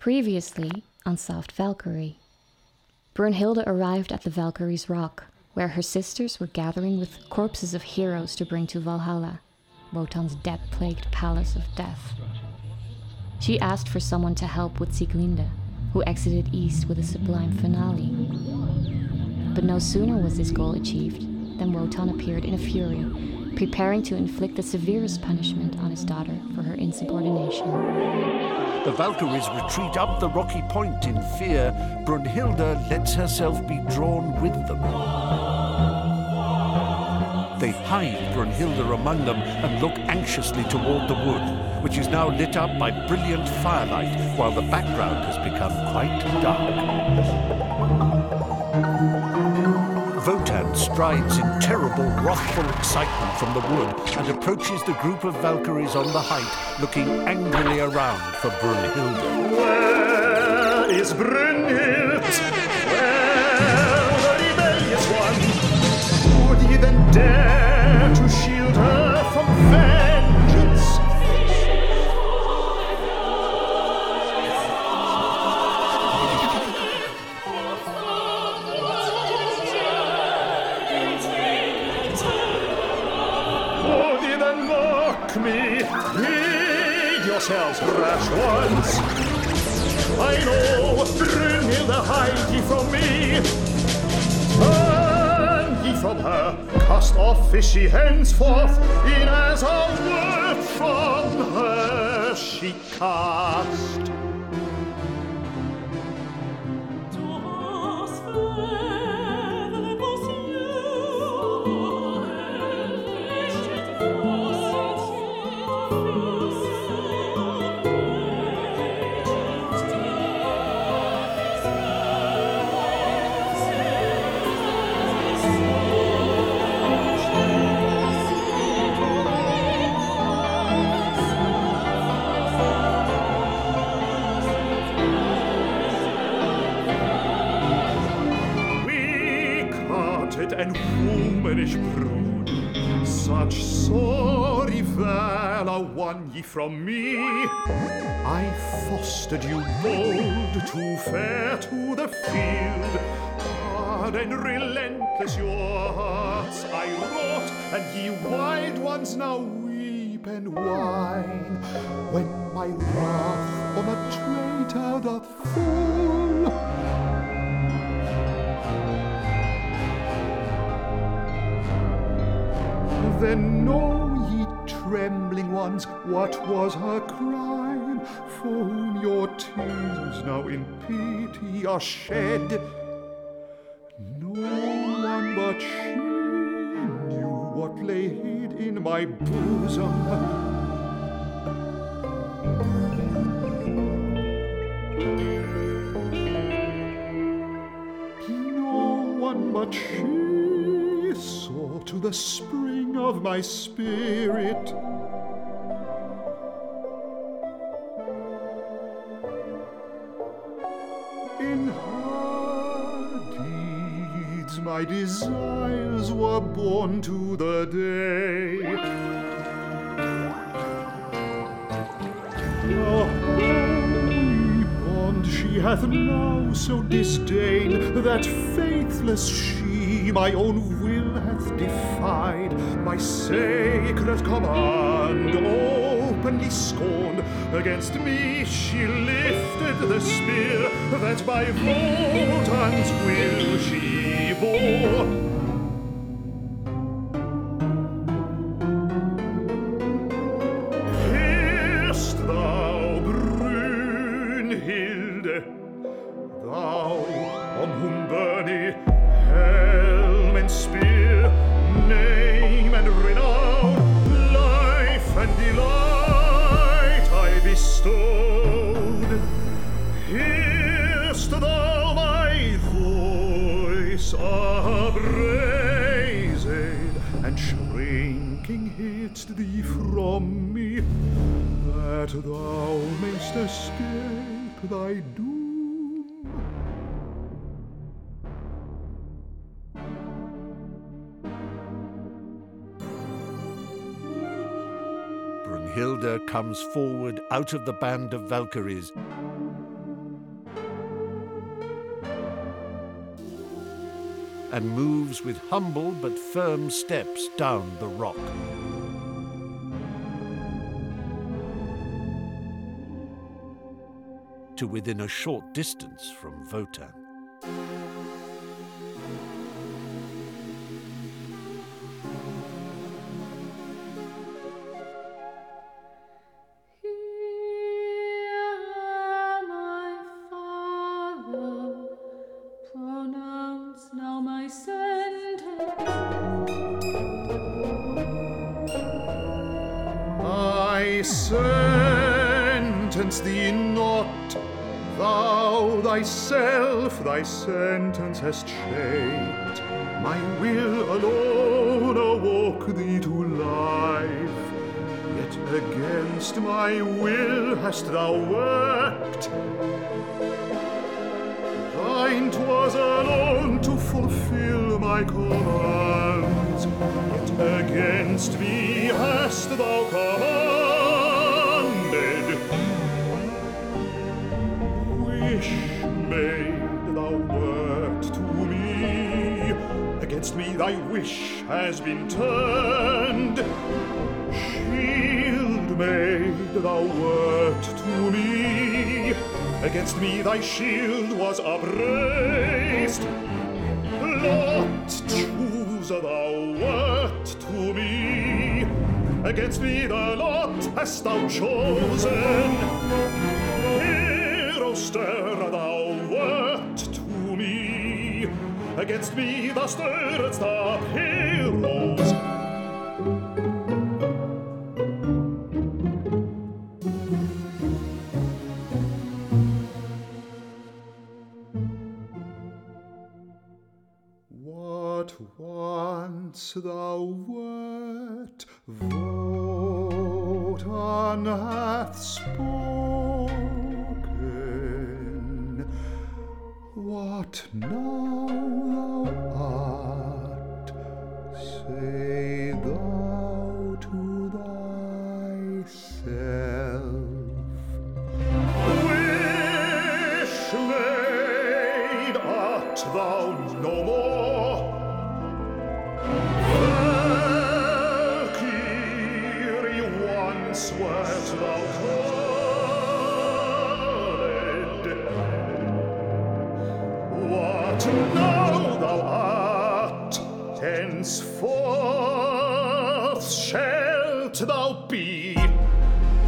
Previously on Soft Valkyrie. Brunhilde arrived at the Valkyrie's Rock, where her sisters were gathering with corpses of heroes to bring to Valhalla, Wotan's death plagued palace of death. She asked for someone to help with Sieglinde, who exited east with a sublime finale. But no sooner was this goal achieved than Wotan appeared in a fury, preparing to inflict the severest punishment on his daughter for her insubordination. The Valkyries retreat up the rocky point in fear. Brunhilde lets herself be drawn with them. They hide Brunhilde among them and look anxiously toward the wood, which is now lit up by brilliant firelight, while the background has become quite dark. Strides in terrible, wrathful excitement from the wood and approaches the group of Valkyries on the height, looking angrily around for Brunhilde. Where is Brunhild? Mock me? Heed yourselves, rash ones! I know, Brunhilde, hide ye from me. Turn ye from her, cast off fishy henceforth, in as a word from her she cast. And womanish brood, such sorry valor won ye from me. I fostered you bold to fare to the field. Hard and relentless your hearts I wrought, and ye wild ones now weep and whine when my wrath on a traitor doth fall. Then know ye, trembling ones, what was her crime, for whom your tears now in pity are shed. No one but she knew what lay hid in my bosom. No one but she saw to the spring of my spirit. In her deeds, my desires were born to the day. Bond she hath now so disdained that faithless she my own will defied, my sacred command openly scorned. Against me she lifted the spear that by Wotan's will hidest thee from me, that thou mayst escape thy doom. Brunhilda comes forward out of the band of Valkyries. and moves with humble but firm steps down the rock. To within a short distance from Wotan. Hear my father, pronounce now my sentence. I sentence thee not, thou thyself thy sentence hast shaped. My will alone awoke thee to life, yet against my will hast thou worked. Thine 'twas alone to fulfill my commands, yet against me hast thou commanded. Against me thy wish has been turned. Shield maid thou wert to me, against me thy shield was upraised. Lot choose thou wert to me, against me the lot hast thou chosen. Against me thou stirredst up heroes. What once thou wert, Wotan hath spoken. What now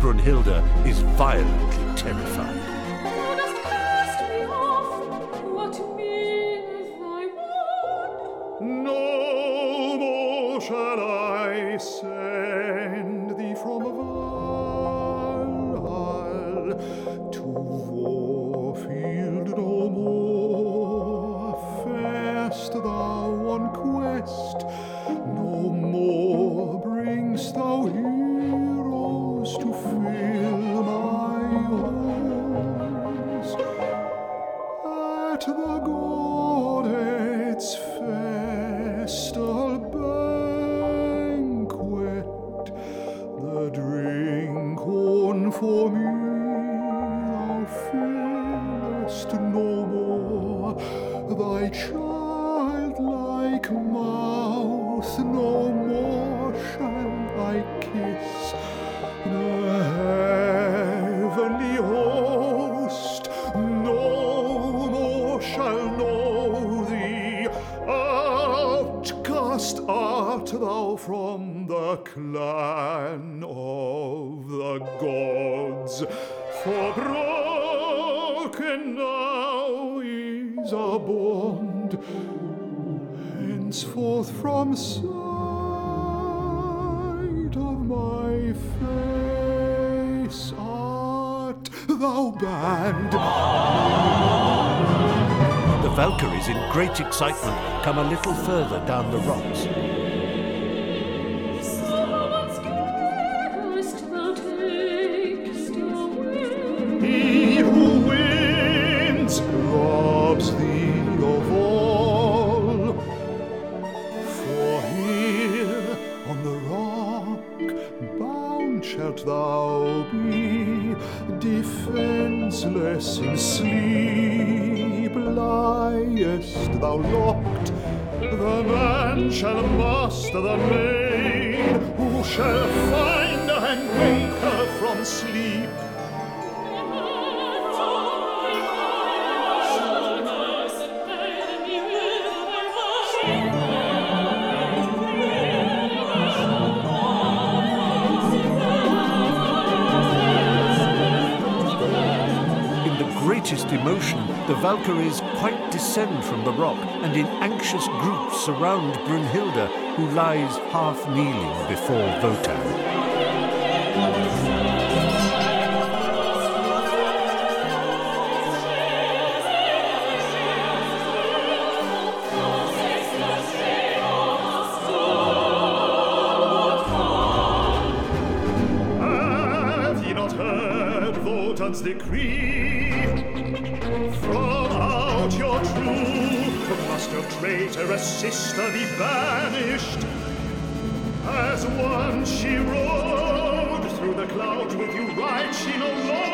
Brunhilde is violently terrified. Thou dost cast me off. What meaneth thy word? No more shall I send thee from Valhall the goddess festal clan of the gods, for broken now is our bond. Henceforth from sight of my face art thou banned. The Valkyries, in great excitement, come a little further down the rocks. shalt thou be, defenseless in sleep, liest thou locked. The man shall master the maid, who shall find her and wake her from sleep. Yeah. Greatest emotion, the Valkyries quite descend from the rock and in anxious groups surround Brunhilde, who lies half kneeling before Wotan. Decree? Traitorous sister be banished. As once she rode through the clouds with you, ride she no longer.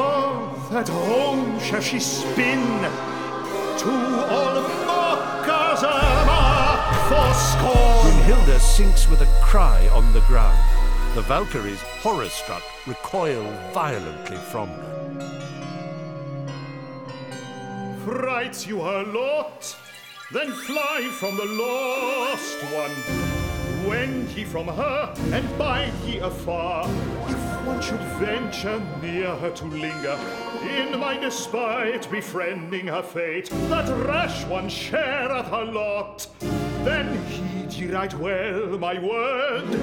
Hearth at home shall she spin. To all mockers a mark for scorn. Brunhilde sinks with a cry on the ground. The Valkyries, horror struck, recoil violently from her. frights you her lot, then fly from the lost one. Wend ye from her, and bide ye afar. One should venture near her to linger, in my despite befriending her fate, that rash one shareth her lot, then heed ye right well my word.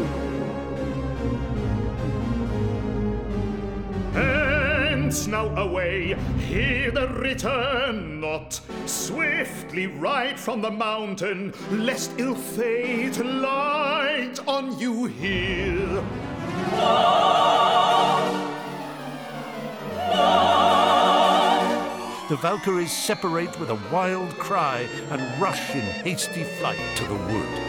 Hence now away, hither return not. Swiftly ride from the mountain, lest ill fate light on you here. The Valkyries separate with a wild cry and rush in hasty flight to the wood.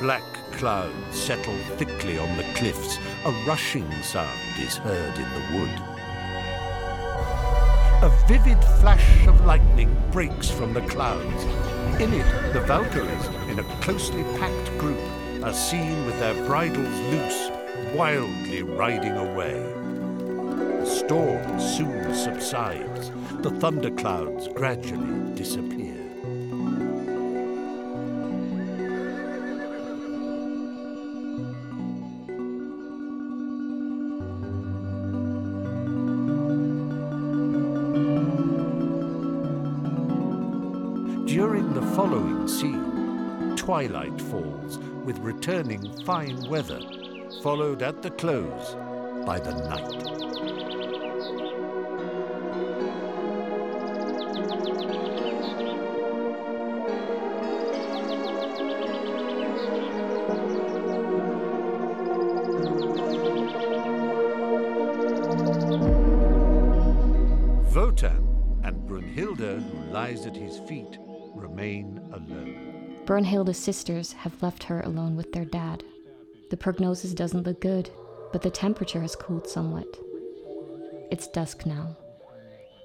Black clouds settle thickly on the cliffs. A rushing sound is heard in the wood. A vivid flash of lightning breaks from the clouds. In it, the Valkyries, in a closely packed group, are seen with their bridles loose, wildly riding away. Storm soon subsides. The thunderclouds gradually disappear. During the following scene, twilight falls with returning fine weather, followed at the close by the night. Wotan and Brunhilde, who lies at his feet, remain alone. Brunhilde's sisters have left her alone with their dad. The prognosis doesn't look good, but the temperature has cooled somewhat. It's dusk now.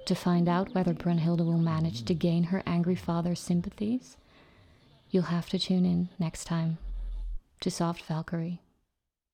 To find out whether Brunhilde will manage to gain her angry father's sympathies, you'll have to tune in next time to Soft Valkyrie.